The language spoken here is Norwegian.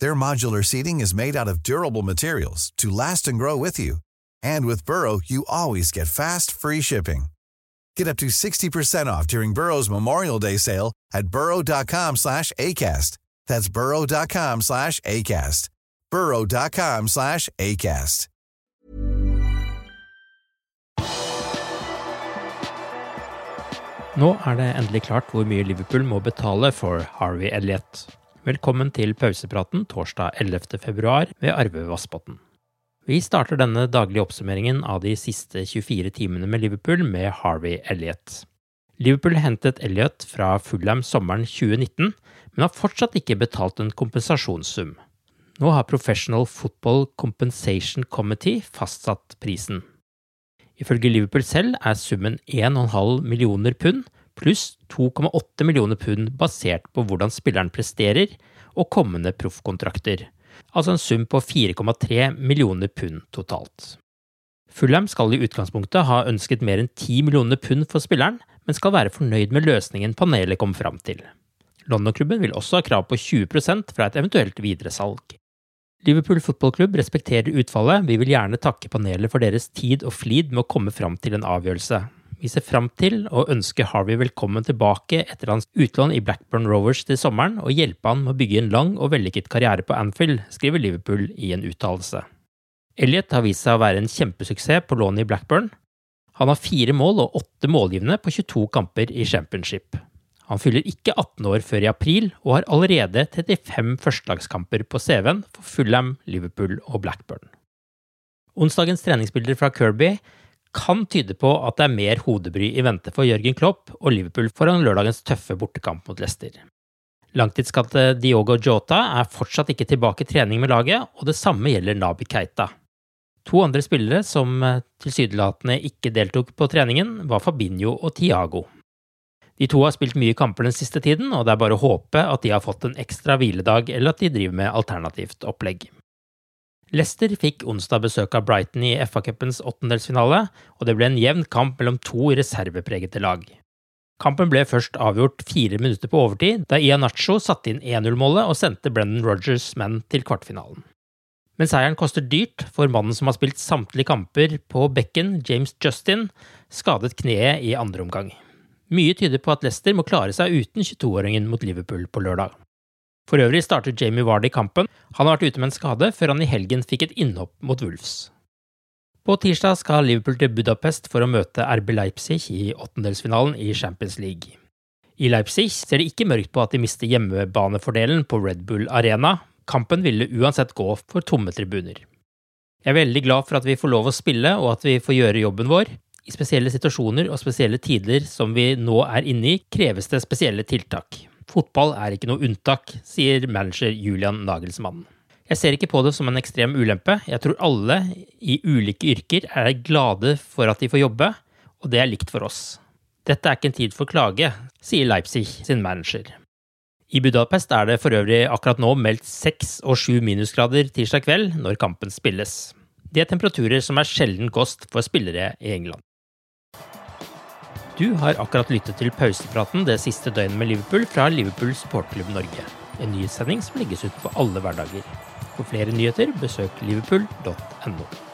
Their modular seating is made out of durable materials to last and grow with you. And with Burrow, you always get fast, free shipping. Get up to 60% off during Burrow's Memorial Day sale at burrow.com slash ACAST. That's burrow.com slash ACAST. burrow.com slash ACAST. Nå er det endelig klart hvor mye Liverpool må betale for Harvey Elliot. Velkommen til pausepraten torsdag 11. februar ved Arve Vassbotn. Vi starter denne daglige oppsummeringen av de siste 24 timene med Liverpool med Harvey Elliot. Liverpool hentet Elliot fra Fulham sommeren 2019, men har fortsatt ikke betalt en kompensasjonssum. Nå har Professional Football Compensation Committee fastsatt prisen. Ifølge Liverpool selv er summen 1,5 millioner pund pluss 2,8 millioner pund basert på hvordan spilleren presterer og kommende proffkontrakter, altså en sum på 4,3 millioner pund totalt. Fulham skal i utgangspunktet ha ønsket mer enn 10 millioner pund for spilleren, men skal være fornøyd med løsningen panelet kom fram til. London-klubben vil også ha krav på 20% fra et eventuelt videresalg. Liverpool fotballklubb respekterer utfallet, vi vil gjerne takke panelet for deres tid og flid med å komme fram til en avgjørelse. Vi ser fram til å ønske Harvey velkommen tilbake etter hans utlån i Blackburn Rovers til sommeren, og hjelpe han med å bygge en lang og vellykket karriere på Anfield, skriver Liverpool i en uttalelse. Elliot har vist seg å være en kjempesuksess på lånet i Blackburn. Han har fire mål og åtte målgivende på 22 kamper i championship. Han fyller ikke 18 år før i april, og har allerede 35 førstelagskamper på CV-en for Fulham, Liverpool og Blackburn. Onsdagens treningsbilder fra Kirby kan tyde på at det er mer hodebry i vente for Jørgen Klopp og Liverpool foran lørdagens tøffe bortekamp mot Leicester. Langtidsskatte Diogo Jota er fortsatt ikke tilbake i trening med laget, og det samme gjelder Nabi Keita. To andre spillere som tilsynelatende ikke deltok på treningen, var Fabinho og Tiago. De to har spilt mye kamper den siste tiden, og det er bare å håpe at de har fått en ekstra hviledag, eller at de driver med alternativt opplegg. Leicester fikk onsdag besøk av Brighton i FA-cupens åttendelsfinale, og det ble en jevn kamp mellom to reservepregete lag. Kampen ble først avgjort fire minutter på overtid, da Ianacho satte inn 1-0-målet og sendte Brendan Rogers menn til kvartfinalen. Men seieren koster dyrt, for mannen som har spilt samtlige kamper på bekken, James Justin, skadet kneet i andre omgang. Mye tyder på at Leicester må klare seg uten 22-åringen mot Liverpool på lørdag. For øvrig starter Jamie Vardy kampen. Han har vært ute med en skade før han i helgen fikk et innhopp mot Wolves. På tirsdag skal Liverpool til Budapest for å møte RB Leipzig i åttendelsfinalen i Champions League. I Leipzig ser det ikke mørkt på at de mister hjemmebanefordelen på Red Bull Arena. Kampen ville uansett gå for tomme tribuner. Jeg er veldig glad for at vi får lov å spille og at vi får gjøre jobben vår. I spesielle situasjoner og spesielle tider som vi nå er inne i, kreves det spesielle tiltak. Fotball er ikke noe unntak, sier manager Julian Nagelsmann. Jeg ser ikke på det som en ekstrem ulempe. Jeg tror alle i ulike yrker er glade for at de får jobbe, og det er likt for oss. Dette er ikke en tid for klage, sier Leipzig sin manager. I Budapest er det for øvrig akkurat nå meldt seks og sju minusgrader tirsdag kveld når kampen spilles. Det er temperaturer som er sjelden kost for spillere i England. Du har akkurat lyttet til pausepraten det siste døgnet med Liverpool fra Liverpool supportklubb Norge. En nyhetssending som legges ut på alle hverdager. For flere nyheter, besøk liverpool.no.